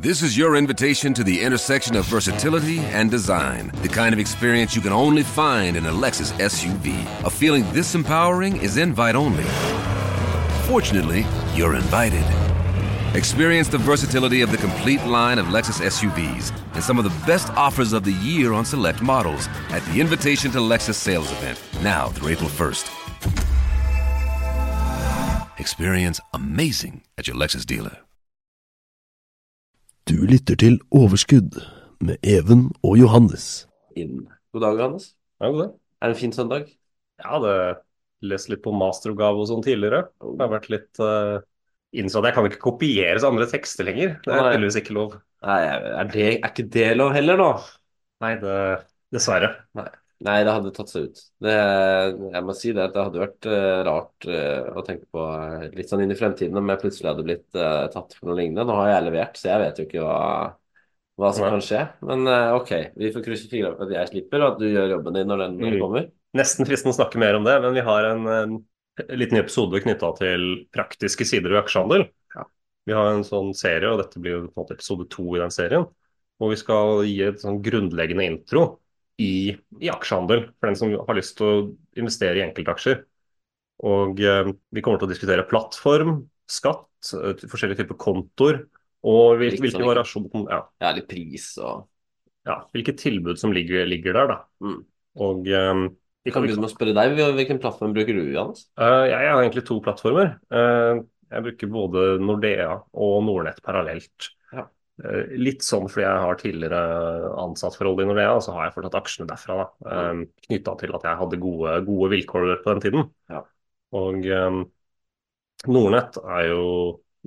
This is your invitation to the intersection of versatility and design. The kind of experience you can only find in a Lexus SUV. A feeling this empowering is invite only. Fortunately, you're invited. Experience the versatility of the complete line of Lexus SUVs and some of the best offers of the year on select models at the Invitation to Lexus sales event, now through April 1st. Experience amazing at your Lexus dealer. Du lytter til Overskudd med Even og Johannes. inn. God dag, Johannes. Ja, god dag. Er det en fin søndag? Jeg hadde lest litt på masteroppgave og sånn tidligere. Det har vært litt uh, innså at jeg kan ikke kopiere andre tekster lenger. Det er heldigvis ikke lov. Nei, er, det, er ikke det lov heller, nå? Nei, det, dessverre. Nei, det hadde tatt seg ut. Det, jeg må si det, at det hadde vært eh, rart eh, å tenke på eh, litt sånn inn i fremtiden om jeg plutselig hadde blitt eh, tatt for noe lignende. Nå har jeg levert, så jeg vet jo ikke hva, hva som Nei. kan skje. Men eh, OK, vi får krysse fingrene for at jeg slipper, og at du gjør jobben din når den Mm. kommer. Nesten fristende å snakke mer om det, men vi har en, en liten episode knytta til praktiske sider ved aksjehandel. Ja. Vi har en sånn serie, og dette blir jo på en måte episode to i den serien, hvor vi skal gi et sånn grunnleggende intro i, i aksjehandel for den som har lyst til å investere i enkeltaksjer. Og eh, vi kommer til å diskutere plattform, skatt, eh, forskjellige typer kontoer, og hvil, Litt hvilken sånn- variasjon ja, Ja, litt pris og ja, hvilke tilbud som ligger, ligger der. da. Mm. Og eh, Vi kan begynne med å spørre deg. Hvilken plattform bruker du, Johannes? Uh, jeg har egentlig to plattformer. Uh, jeg bruker både Nordea og Nordnett parallelt. Eh, litt sånn fordi jeg har tidligere ansattforhold i Nordea, og så har jeg fortsatt aksjene derfra. da. um, Knytta til at jeg hadde gode, gode vilkår på den tiden. Ja. Og um, Nordnett er jo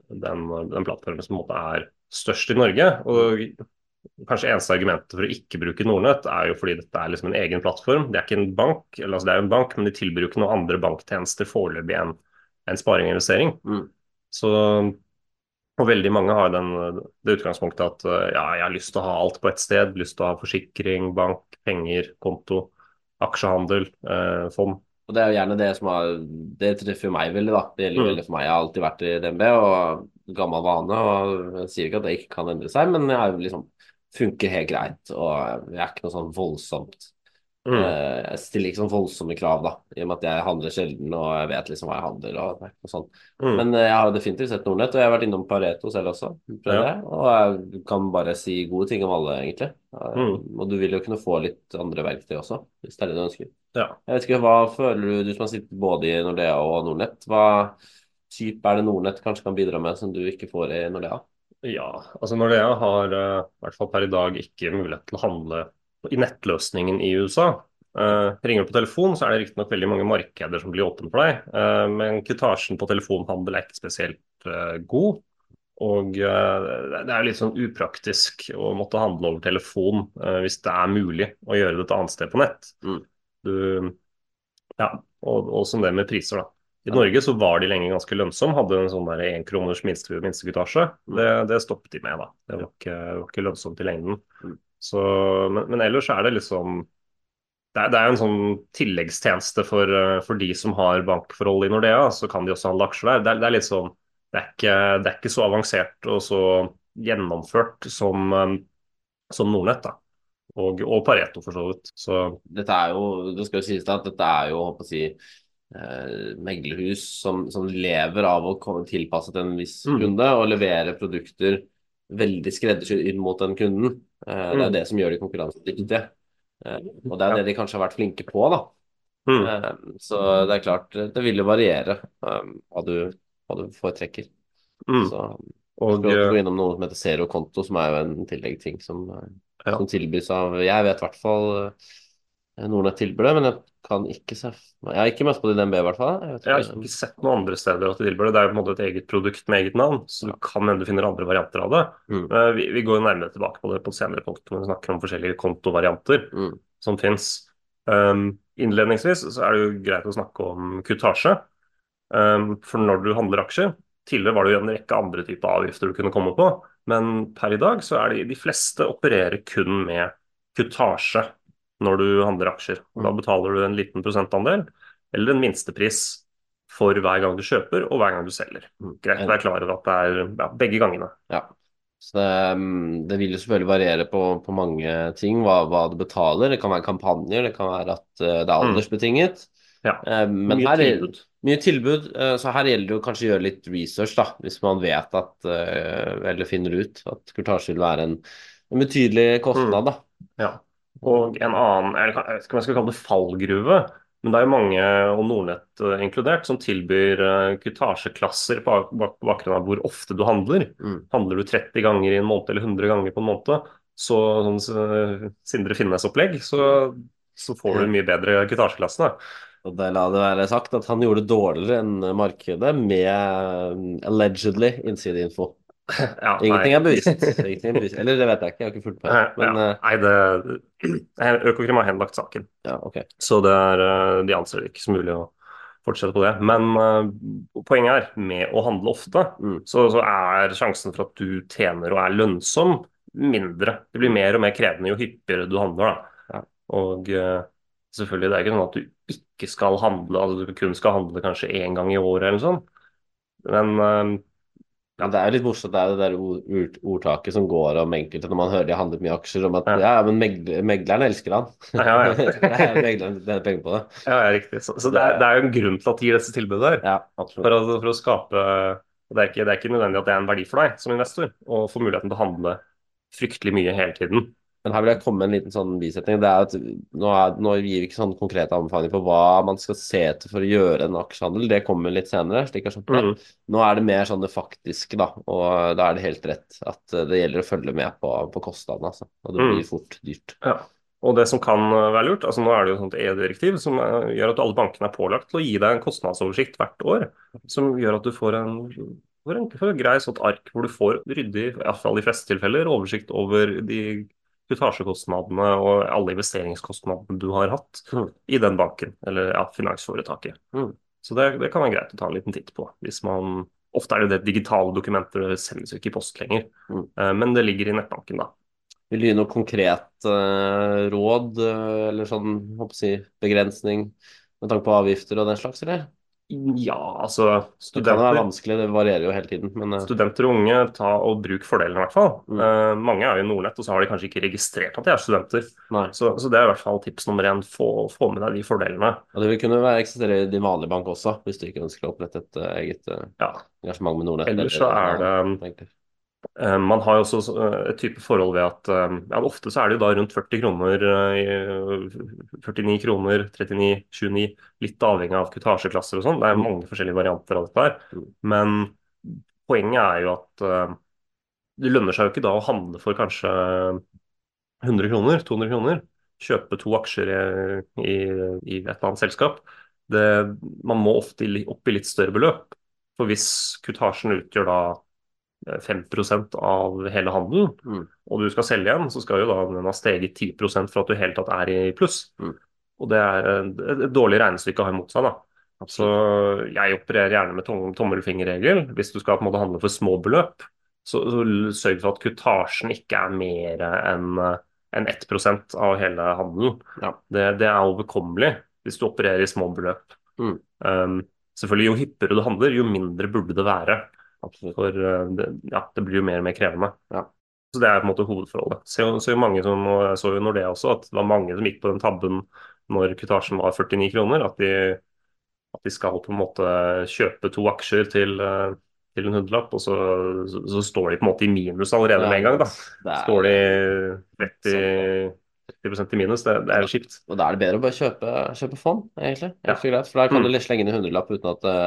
den, den plattformen som på en måte er størst i Norge. og Kanskje eneste argumentet for å ikke bruke Nordnett er jo fordi dette er liksom en egen plattform. Det er ikke en bank, eller altså det er jo en bank, men de tilbyr jo ikke noen andre banktjenester foreløpig enn en sparing og investering. Mm. Så og veldig mange har den, det utgangspunktet at eh, ja, jeg har lyst til å ha alt på ett sted. Lyst til å ha forsikring, bank, penger, konto, aksjehandel, eh, fond. Og det er jo gjerne det som har Det treffer jo meg veldig, da. Det gjelder Mm. veldig for meg. Jeg har alltid vært i DNB og gammel vane. Og jeg sier ikke at det ikke kan endre seg, men jeg liksom funker helt greit. Og jeg er ikke noe sånn voldsomt Mm. eh, Jeg stiller ikke sånn voldsomme krav, da. I og med at jeg handler sjelden og jeg vet liksom hva jeg handler og og sånt. Mm. Men eh, jeg har definitivt sett Nordnett, og jeg har vært innom Pareto selv også. Ja. og jeg kan bare si gode ting om alle, egentlig. Mm. Og du vil jo kunne få litt andre verktøy også, hvis det er det du ønsker. Ja. Jeg vet ikke, Hva føler du, du som har sittet både i Nordea og Nordnett, hva type er det Nordnett kanskje kan bidra med som du ikke får i Nordea? Ja, altså Nordea har eh, i hvert fall per i dag ikke mulighet til å handle i nettløsningen i USA. Uh, ringer du på telefon, så er det riktignok veldig mange markeder som blir åpne for deg, uh, men kvitasjen på telefonhandel er ikke spesielt uh, god. Og det er litt sånn upraktisk å måtte handle over telefon hvis det er mulig å gjøre det et annet sted på nett. Mm. Du, ja, og, og som det med priser, da. I Norge så var de lenge ganske lønnsomme, hadde en sånn der én kroners minste, minstekvitasje. Det, det stoppet de med, da. Det var ikke, var ikke lønnsomt i lengden. Mm. Så, men, men ellers er det liksom det er, det er en sånn tilleggstjeneste for, eh, for de som har bankforhold i Nordea, så kan de også handle aksjer der. Det er, det er litt sånn det er, ikke, det er ikke så avansert og så gjennomført som, eh, som Nordnett, da. Og, og Pareto, for så vidt. Så Dette er jo, det skal jo sies at dette er jo håper jeg, å si, eh, meglerhus som, som lever av å komme tilpasset en viss Mm. kunde og levere produkter veldig skreddersydd inn mot den kunden. Eh, det er Mm. det som gjør de konkurransedyktige. Eh, og det er det de kanskje har vært flinke på, da. mm, Eh, Så det er klart, det vil jo variere hva du, hva du foretrekker. mm. Så Og skal også eh, gå innom noe som heter Zero Konto, som er jo en tilleggsting som, Ja. som tilbys av Jeg vet i hvert fall Nordnett tilbyr det, men jeg kan ikke se Jeg har ikke møtt på det i DNB, i hvert fall. Jeg jeg har ikke. sett noen andre steder at de tilbyr det. Det er jo på en måte et eget produkt med eget navn, så du kan hende du finner andre varianter av det. Mm. Eh, Vi, vi går jo nærmere tilbake på det på et senere punkt når vi snakker om forskjellige kontovarianter Mm. som finnes. Um, innledningsvis så er det jo greit å snakke om kutasje. Um, for når du handler aksjer Tidligere var det jo en rekke andre typer avgifter du kunne komme på, men per i dag så er det de fleste opererer kun med kutasje når du handler aksjer. Da betaler du en liten prosentandel eller en minstepris for hver gang du kjøper og hver gang du selger. Greit å være klar over at det er ja, begge gangene. Ja. Så det, mm, det vil jo selvfølgelig variere på, på mange ting, hva, hva du betaler. Det kan være kampanjer, det kan være at eh, det er Mm. aldersbetinget. Ja. Eh, Men Mye her, tilbud. Mye tilbud, eh, så her gjelder det jo kanskje å gjøre litt research, da, hvis man vet at, eller finner ut at kurtasje vil være en, en betydelig kostnad, da. Ja. Og en annen, jeg vet ikke om jeg skal kalle det fallgruve, men det er jo mange, og Nordnett eh, inkludert, som tilbyr uh, kutasjeklasser på bak- bakgrunn av hvor ofte du handler. Mm. Handler du 30 ganger i en måned eller 100 ganger på en måned, så sånn eh, Sindre Finnes-opplegg, så, så får du mye bedre kutasjeklasse. Og det la det være sagt at han gjorde det dårligere enn markedet med eh, allegedly innsideinfo. Ja, Ingenting er bevisst. Ingenting er bevisst. Eller det vet jeg ikke, jeg har ikke fulgt med. Men ja. eh, Nei, det Økokrim har henlagt saken. ja, okay. Så det er, eh, de anser det ikke som mulig å fortsette på det. Men uh, poenget er, med å handle ofte, Mm. så, så er sjansen for at du tjener og er lønnsom, mindre. Det blir mer og mer krevende jo hyppigere du handler. Ja. Og uh, selvfølgelig, det er ikke sånn at du ikke skal handle, altså du kun skal handle kanskje én gang i året eller noe sånt. Men eh, Men det er jo litt morsomt, det er det der ord, ord, ordtaket som går om enkelte når man hører de har handlet mye aksjer, om at ja, Ja. ja men megler, megleren elsker han. Ja, ja. er megleren tjener penger på det. ja, ja, riktig. Så, så det, er, det er jo en grunn til at de gir disse tilbudene der. Ja, absolutt. For å, for å skape det er, ikke, det er ikke nødvendig at det er en verdi for deg som investor å få muligheten til å handle fryktelig mye hele tiden. Men her vil jeg komme med en liten sånn bisetning. Det er at nå, er, nå gir vi ikke sånn konkrete anbefalinger på hva man skal se etter for å gjøre en aksjehandel. Det kommer litt senere. slik jeg. Mm. Nå er det mer sånn det faktiske, da. Og da er det helt rett at eh, det gjelder å følge med på, på kostnadene, altså. Og det Mm. blir fort dyrt. Ja. Og det som kan uh, være lurt, altså nå er det jo et sånt EU-direktiv som uh, gjør at alle bankene er pålagt til å gi deg en kostnadsoversikt hvert år, som gjør at du får en, får en, får en grei sånt ark hvor du får ryddig, i hvert fall i fleste tilfeller, oversikt over de kutasjekostnadene og alle investeringskostnadene du har hatt Mm. i den banken, eller ja, finansforetaket. Mm. Så det, det kan være greit å ta en liten titt på. hvis man Ofte er det det digitale dokumenter, det sendes jo ikke i post lenger. Mm. Eh, Men det ligger i nettbanken, da. Vil du gi noe konkret eh, råd, eh, eller sånn, håper jeg, begrensning med tanke på avgifter og den slags, eller? Ja, altså Det er studenter, vanskelig, det varierer jo hele tiden, men uh... studenter og unge, ta og bruk fordelene i hvert fall. Mm. Uh, mange er jo i Nordnett, og så har de kanskje ikke registrert at de er studenter. Så, så det er i hvert fall tips nummer én. Få, få med deg de fordelene. Og det vil kunne eksistere i din vanlige bank også, hvis du ikke ønsker å opprette et uh, eget engasjement med Nordnett. Ellers så er det Man har jo også eh, et type forhold ved at eh, ja, ofte så er det jo da rundt 40 kroner, eh, 49 kroner, 39, 29, litt avhengig av kutasjeklasser og sånn. Det er mange forskjellige varianter av dette her. Mm. Men poenget er jo at eh, det lønner seg jo ikke da å handle for kanskje 100 kroner, 200 kroner. Kjøpe to aksjer i, i, et eller annet selskap. Det, man må ofte opp i litt større beløp. For hvis kutasjen utgjør da eh, 5% av hele handelen, Mm. og du skal selge igjen, så skal jo da den ha steget 10% for at du i hele tatt er i pluss. Mm. Og det er et, dårlig regnestykke å ha imot seg, da. Så jeg opererer gjerne med tom, tommelfingerregel. Hvis du skal på en måte handle for små beløp, så, så sørg for at kutasjen ikke er mer enn enn 1 av hele handelen. Ja. Det, det er overkommelig hvis du opererer i små beløp. Mm. Um, selvfølgelig, jo hyppigere du handler, jo mindre burde det være. Absolutt. For uh, det, ja, det blir jo mer og mer krevende. Ja. Så Det er på en måte hovedforholdet. Så, så mange som, og Jeg så jo Nordea også, at det var mange som gikk på den tabben når kutasjen var 49 kroner. At de, at de skal på en måte kjøpe to aksjer til, uh, til en hundrelapp, og så, så, så står de på en måte i minus allerede med en gang. da. Står de 30, 30 i minus, det, det er jo kjipt. Og da er det bedre å bare kjøpe, kjøpe fond, egentlig. Ja. For da kan Mm. du slenge inn en hundrelapp uten at det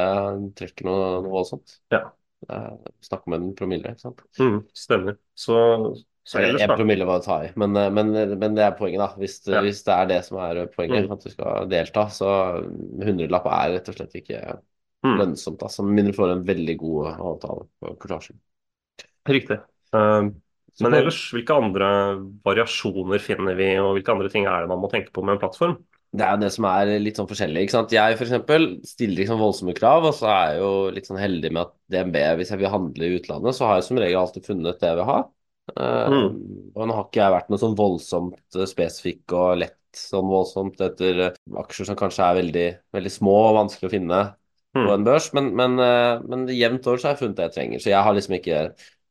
trekker noe, noe voldsomt. Ja. Er Snakk om en promille, ikke sant. Mm, stemmer. Så, så ellers, da. en promille var å ta i, men, eh, men, men det er poenget, da. Hvis, Ja. hvis det er det som er poenget, Mm. at du skal delta, så hundrelapp er rett og slett ikke Mm. lønnsomt. Altså, med mindre du får en veldig god avtale på kortasjen. Riktig. Um, men ellers, hvilke andre variasjoner finner vi, og hvilke andre ting er det man må tenke på med en plattform? Det er jo det som er litt sånn forskjellig. ikke sant? Jeg eksempel stiller sånn voldsomme krav, og så er jeg jo litt sånn heldig med at DNB, hvis jeg vil handle i utlandet, så har jeg som regel alltid funnet det jeg vil ha. Mm. Uh, Og nå har ikke jeg vært noe sånn voldsomt eh, spesifikk og lett sånn voldsomt etter eh, aksjer som kanskje er veldig, veldig små og vanskelig å finne på Mm. en børs, men, men, eh, men jevnt over så har jeg funnet det jeg trenger. Så jeg har liksom ikke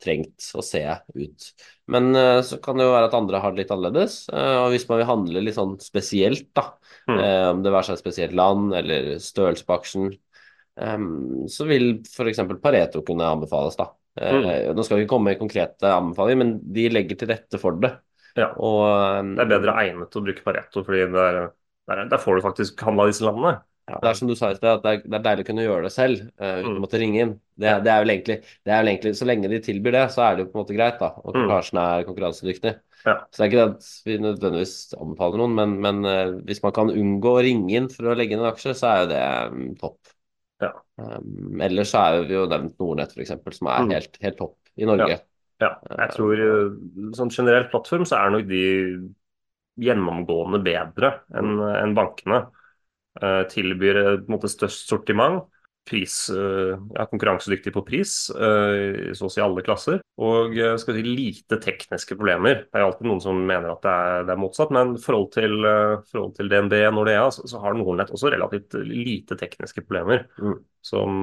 trengt å se ut. Men uh, så kan det jo være at andre har det litt annerledes. Uh, og hvis man vil handle litt sånn spesielt, da, Mm. um, om det være seg et spesielt land eller størrelse på aksjen, um, så vil f.eks. Pareto kunne anbefales, da. Eh, Nå skal vi ikke komme med konkrete anbefalinger, men de legger til rette for det. Ja. Og um, Det er bedre egnet å bruke Pareto, fordi der, der, der får du faktisk handla disse landene. Ja, det er som du sa i sted, at det er, det er deilig å kunne gjøre det selv uh, uten Mm. å måtte ringe inn. Det, det, er vel egentlig, det er vel egentlig Så lenge de tilbyr det, så er det jo på en måte greit, da. Og Mm. Er konkurransedyktig. Ja. Så det er ikke at vi nødvendigvis anbefaler noen, men, men eh, hvis man kan unngå å ringe inn for å legge inn en aksje, så er jo det um, topp. Ja. Um, ellers så er vi jo nevnt Nordnett, f.eks., som er Mm. helt, helt topp i Norge. Ja, jeg tror som sånn generelt plattform så er nok de gjennomgående bedre enn enn bankene. Uh, tilbyr et måte størst sortiment, pris, eh, ja, konkurransedyktig på pris, eh, så å si alle klasser, og eh, skal si lite tekniske problemer. Det er alltid noen som mener at det er, det er motsatt, men i forhold forhold til DNB Nordea, så, så har Nordnett også relativt lite tekniske problemer, Mm. som,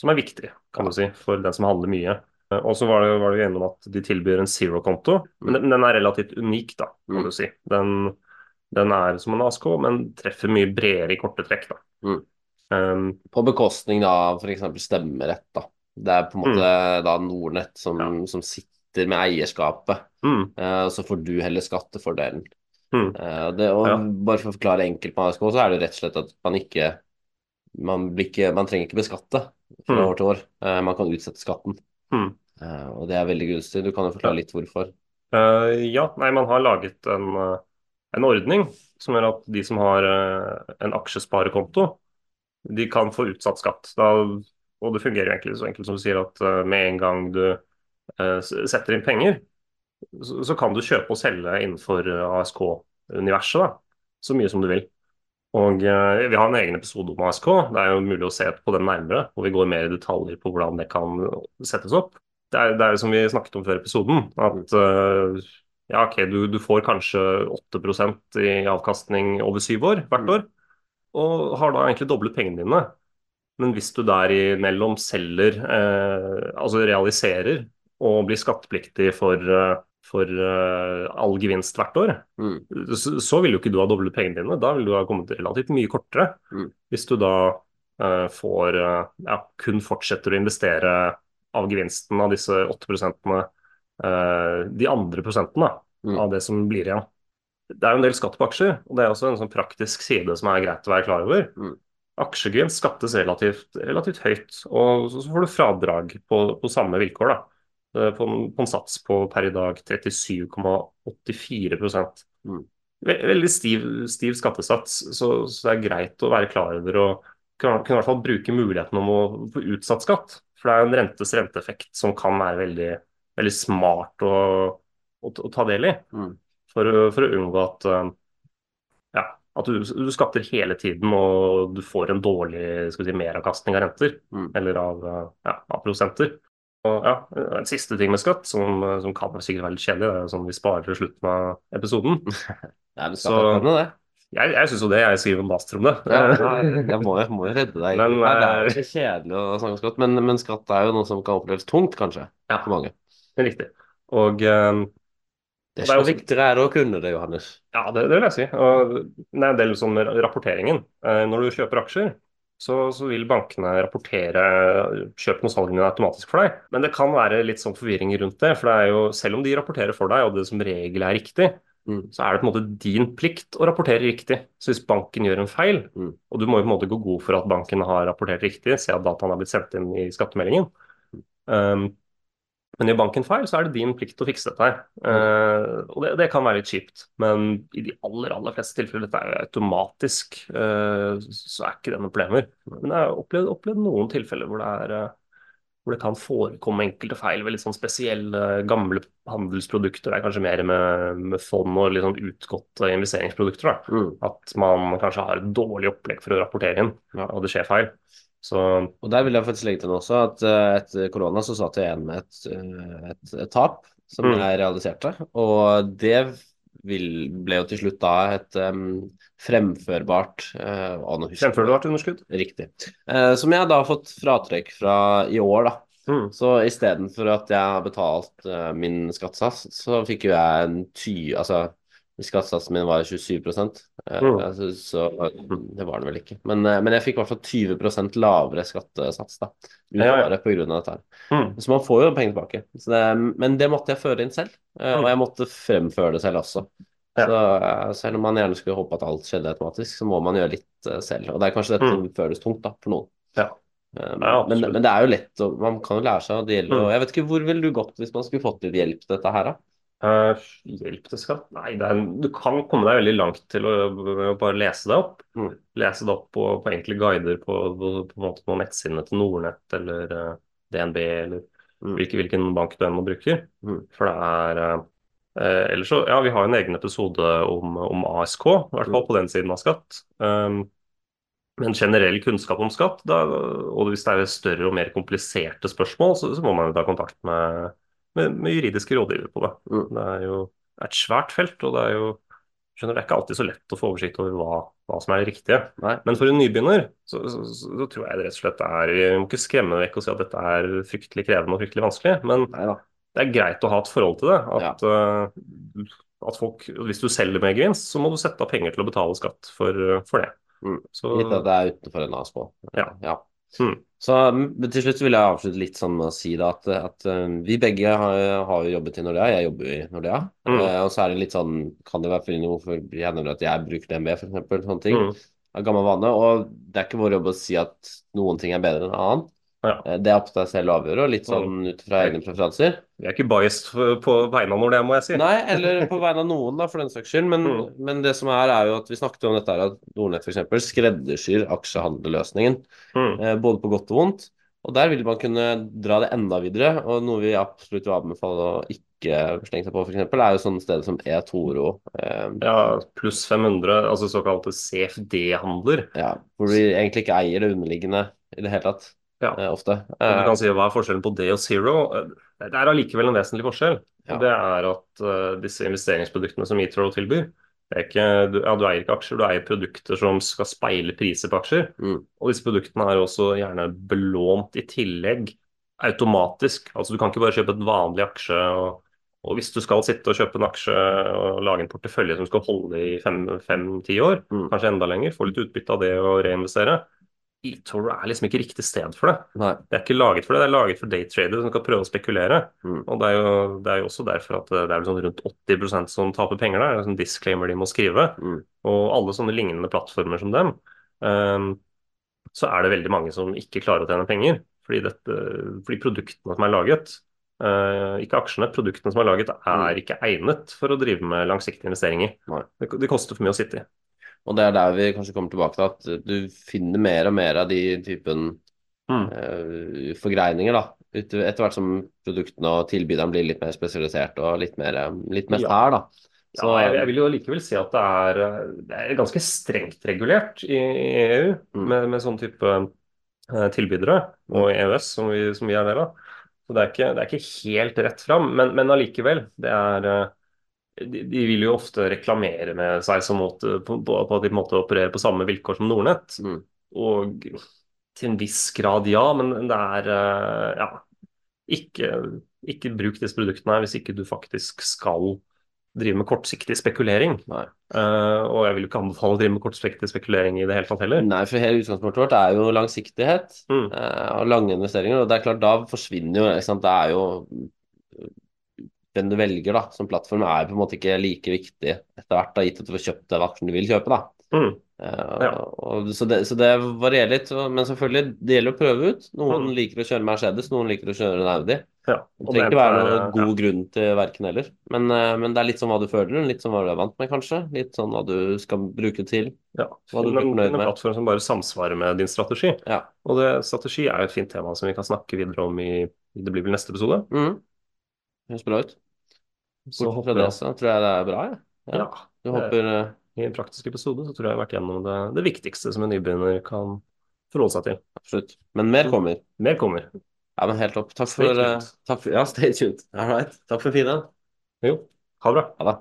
som er viktig, kan du si, for den som handler mye. Og så var det, var det gjennom at de tilbyr en zero-konto, men den, den er relativt unik, da, kan Mm. du si. Den, den er som en ASK, men treffer mye bredere i korte trekk, da. Mm. Um, På bekostning da av f.eks. stemmerett, da. Det er på en måte da Nordnett som, Ja. som sitter med eierskapet. mm, Uh, så får du heller skattefordelen. mm, Uh, det, og Ja. Bare for å forklare enkelt med ASK, så er det rett og slett at man ikke Man, blir ikke, man trenger ikke beskatte fra Mm. år til år. Uh, man kan utsette skatten. mm. Og det er veldig gunstig. Du kan jo forklare litt hvorfor. Ja, nei, man har laget en, en ordning som gjør at de som har en aksjesparekonto, de kan få utsatt skatt. Da, og det fungerer jo egentlig så enkelt som du sier at eh, med en gang du eh, setter inn penger, så, så kan du kjøpe og selge innenfor eh, ASK-universet så mye som du vil. Og eh, Vi har en egen episode om ASK. Det er jo mulig å se på den nærmere. og Vi går mer i detaljer på hvordan det kan settes opp. Det er, det er som vi snakket om før episoden, at eh, ja, ok, du, du får kanskje 8 i avkastning over syv år hvert år, og har da egentlig doblet pengene dine. Men hvis du derimellom selger, eh, altså realiserer og blir skattepliktig for, eh, for eh, all gevinst hvert år, Mm. så, så vil jo ikke du ha doblet pengene dine. Da vil du ha kommet relativt mye kortere. Mm. Hvis du da eh, får eh, ja, kun fortsetter å investere av gevinsten av disse 8 prosentene, eh, de andre prosentene Mm. av det som blir igjen. Det er jo en del skatt på aksjer, og det er også en sånn praktisk side som er greit å være klar over. Mm. Aksjegevinst skattes relativt, relativt høyt, og så får du fradrag på, på samme vilkår. da. Eh, På en, på en sats på per i dag 37,84 Mm. Veldig stiv, stiv skattesats, så, så det er greit å være klar over og kunne, kunne i hvert fall bruke muligheten om å få utsatt skatt. For det er en rentes renteeffekt som kan være veldig, veldig smart å, å, å ta del i. Mm. For, for å unngå at eh, ja, at du, du skatter hele tiden og du får en dårlig skal vi si, meravkastning av renter Mm. eller av, eh, ja, av prosenter. Og ja, En siste ting med skatt, som, som kan sikkert være litt kjedelig, det er sånn vi sparer til slutten av episoden. Nei, men Så- er spennende, det. Jeg, jeg syns jo det, jeg skriver en master om det. Ja, jeg, må, jeg må jo redde deg. Men, Nei, det er eh, ikke kjedelig å snakke om skatt, men, men skatt er jo noe som kan oppleves tungt, kanskje, Ja. for mange. Riktig. Og Det Det er jo også- viktigere er å kunne det, Johannes. Ja, det, det vil jeg si. Og det er en del sånn rapporteringen. Eh, Når du kjøper aksjer, så, så vil bankene rapportere kjøpene og salgene automatisk for deg. Men det kan være litt sånn forvirring rundt det. For det er jo, selv om de rapporterer for deg, og det som regel er riktig, Mm. så er det på en måte din plikt å rapportere riktig. Så hvis banken gjør en feil, Mm. og du må jo på en måte gå god for at banken har rapportert riktig, se at dataen har blitt sendt inn i skattemeldingen, um, men gjør banken feil, så er det din plikt å fikse dette her. Uh, og det, det kan være litt kjipt, men i de aller aller fleste tilfeller, dette er automatisk, uh, så er ikke det noen problemer. Men jeg har opplevd, opplevd noen tilfeller hvor det, er, uh, hvor det kan forekomme enkelte feil ved litt sånn spesielle gamle handelsprodukter. Det er kanskje mer med, med fond og litt sånn utgåtte investeringsprodukter. Mm. At man kanskje har et dårlig opplegg for å rapportere inn, og det skjer feil. Så Og der vil jeg faktisk legge til også at eh, etter korona så satt jeg igjen med et, eh, et, et tap som Mm. jeg realiserte. Og det vil, ble jo til slutt da et um, fremførbart uh, til underskudd? Riktig. Uh, som jeg da har fått fratrekk fra i år, da. Mm. Så istedenfor at jeg har betalt uh, min skattesats, så fikk jo jeg en ty... Altså, skattesatsen min var 27 eh, Mm. altså, så det var den vel ikke. Men, eh, men jeg fikk i hvert fall 20% lavere skattesats da. Ja, ja. Av dette her. Mm. Så man får jo penger tilbake. Så det, men det måtte jeg føre inn selv, eh, og jeg måtte fremføre det selv også. Mm. Ja. Så eh, selv om man gjerne skulle håpe at alt skjedde automatisk, så må man gjøre litt eh, selv. Og det er kanskje dette som føles tungt da, for noen. Ja. Eh, Mm. Ja, men, men det er jo lett, og man kan jo lære seg. Det gjelder, Mm. og jeg vet ikke, Hvor ville du gått hvis man skulle fått litt hjelp til dette her, da? Eh, hjelp til skatt? Nei, er, du kan komme deg veldig langt til å, å bare lese det opp. Mm. Lese det opp på, på enkle guider på, på, på, på nettsidene til Nordnett eller uh, DNB eller Mm. hvilken, hvilken bank du enn må bruke. Mm. For det er uh, eh, Ellers så Ja, vi har en egen episode om, om ASK, i hvert Mm. fall på den siden av skatt. Um, men generell kunnskap om skatt, da, og hvis det er større og mer kompliserte spørsmål, så, så må man jo ta kontakt med, med, med juridiske rådgivere på det. Mm. Det er jo et svært felt, og det er jo skjønner, det er ikke alltid så lett å få oversikt over hva, hva som er det riktige. Nei. Men for en nybegynner så, så, så, så tror jeg det rett og slett er Vi må ikke skremme vekk og si at dette er fryktelig krevende og fryktelig vanskelig, men Neida. det er greit å ha et forhold til det. At, eh, at folk, Hvis du selger med gevinst, så må du sette av penger til å betale skatt for, for det. Mm. Så, Gitt at det er utenfor en ASK. Ja. Mm. Så til slutt vil jeg avslutte litt sånn med å si da at, at eh, vi begge har, har jo jobbet i Nordea. Jeg jobber jo i Nordea. Mm. Eh, og så er det litt sånn Kan det være fordi hvorfor hender det at jeg bruker DNB, eksempel. Sånne ting. Mm. Av gammel vane. Og det er ikke vår jobb å si at noen ting er bedre enn annen. Ja. Eh, Det er opp til deg selv å avgjøre, og litt sånn ut fra egne preferanser. Vi er ikke biased på vegne av Nordea, må jeg si. Nei, eller på vegne av noen, da, for den saks skyld. Men, Mm. men det som er, er jo at vi snakket om dette her, at Nordnett f.eks. skreddersyr aksjehandelløsningen. Mm. eh, både på godt og vondt. Og der vil man kunne dra det enda videre. Og noe vi absolutt vil anbefale å ikke slenge seg på, f.eks., er jo sånne steder som eToro. Eh, Ja, pluss 500, altså såkalte CFD-handler. ja, hvor vi egentlig ikke eier det underliggende i det hele tatt. Ja. Eh, ofte. Og Du Eh, kan si hva er forskjellen på det og zero? Eh, Det er allikevel en vesentlig forskjell. Ja. Det er at eh, disse investeringsproduktene som eToro tilbyr, det ikke, du, ja, du eier ikke aksjer, du eier produkter som skal speile priser på aksjer. Mm. Og disse produktene er også gjerne belånt i tillegg automatisk. Altså Du kan ikke bare kjøpe en vanlig aksje. og og hvis du skal sitte og kjøpe en aksje og lage en portefølje som skal holde i fem-ti år, Mm. kanskje enda lenger, få litt utbytte av det og reinvestere, eToro er liksom ikke riktig sted for det. nei. Det er ikke laget for det, det er laget for daytradere som skal prøve å spekulere. Mm. Og det er, jo, det er jo også derfor at det er sånn rundt 80% som taper penger der. Det er sånn disclaimer de må skrive. Mm. Og alle sånne lignende plattformer som dem, um, så er det veldig mange som ikke klarer å tjene penger. Fordi, dette, fordi produktene som er laget, uh, ikke aksjene, produktene som er laget, er ikke egnet for å drive med langsiktige investeringer. Mm. Det, det koster for mye å sitte i. Og det er der vi kanskje kommer tilbake til at du finner mer og mer av de typen Mm. uh, forgreininger, da. Etter hvert som produktene og tilbyderne blir litt mer spesialisert og litt mer, eh, litt mer Ja. fær, da. Ja, jeg, jeg vil jo likevel si at det er, det er ganske strengt regulert i, i EU Mm. med, med sånn type eh, tilbydere, og EØS som vi, som vi er del av. Så det er ikke, det er ikke helt rett fram, men, men allikevel. Det er de, de vil jo ofte reklamere med seg som måte, på, på, at de måte opererer på samme vilkår som Nordnett. Mm. Og til en viss grad, ja, men det er eh, Ja. Ikke, ikke bruk disse produktene her hvis ikke du faktisk skal drive med kortsiktig spekulering. Eh, og jeg vil jo ikke anbefale å drive med kortsiktig spekulering i det hele tatt heller. Nei, for hele utgangspunktet vårt er jo langsiktighet Mm. uh, og lange investeringer. Og det er klart, da forsvinner jo ikke sant? Det er jo Den du velger da, som plattform, er på en måte ikke like viktig etter hvert, da, gitt at du får kjøpt den aksjen du vil kjøpe. da. Mm. Eh, Ja. og, så, det, så det varierer litt. Men selvfølgelig, det gjelder å prøve ut. Noen Mm. liker å kjøre Mercedes, noen liker å kjøre en Audi. Ja. Det trenger ikke være noen god ja. grunn til verken heller. Men, eh, men det er litt sånn hva du føler, litt sånn hva du er vant med, kanskje. Litt sånn hva du skal bruke til. Ja. Finn en, en plattform som bare samsvarer med din strategi. Ja. Og det, strategi er jo et fint tema som vi kan snakke videre om i det blir vel neste episode. Mm. Høres bra ut. Så Bortsett fra jeg det, så tror jeg det er bra. jeg. ja. Ja. Du håper eh, I en praktisk episode så tror jeg jeg har vært gjennom det, det viktigste som en nybegynner kan forholde seg til. Absolutt. Men mer kommer. Mer kommer. Ja, men helt topp. Takk Stay for, tuned. eh, takk for Ja, stay tuned. All right. Takk for fina. Jo, ha det bra. Ha det.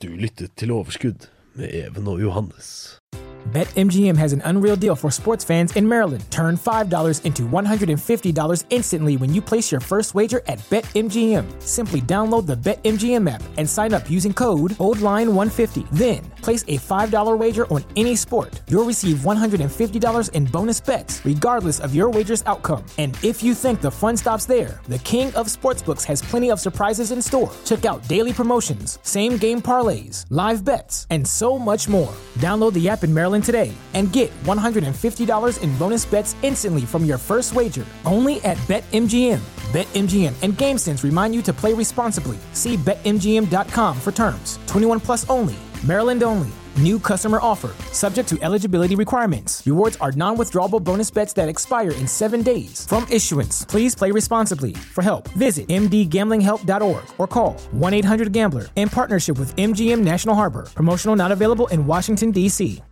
Du lyttet til Overskudd med Even og Johannes. BetMGM has an unreal deal for sports fans in Maryland. Turn $5 into $150 instantly when you place your first wager at BetMGM. Simply download the BetMGM app and sign up using code OldLine150. Then, place a $5 wager on any sport. You'll receive $150 in bonus bets, regardless of your wager's outcome. And if you think the fun stops there, the King of Sportsbooks has plenty of surprises in store. Check out daily promotions, same game parlays, live bets, and so much more. Download the app in Maryland today and get $150 in bonus bets instantly from your first wager only at BetMGM. BetMGM and GameSense remind you to play responsibly. See BetMGM.com for terms. 21 plus only. Maryland only. New customer offer. Subject to eligibility requirements. Rewards are non withdrawable bonus bets that expire in seven days. From issuance, please play responsibly. For help, visit mdgamblinghelp.org or call 1 800 Gambler in partnership with MGM National Harbor. Promotional not available in Washington, D.C.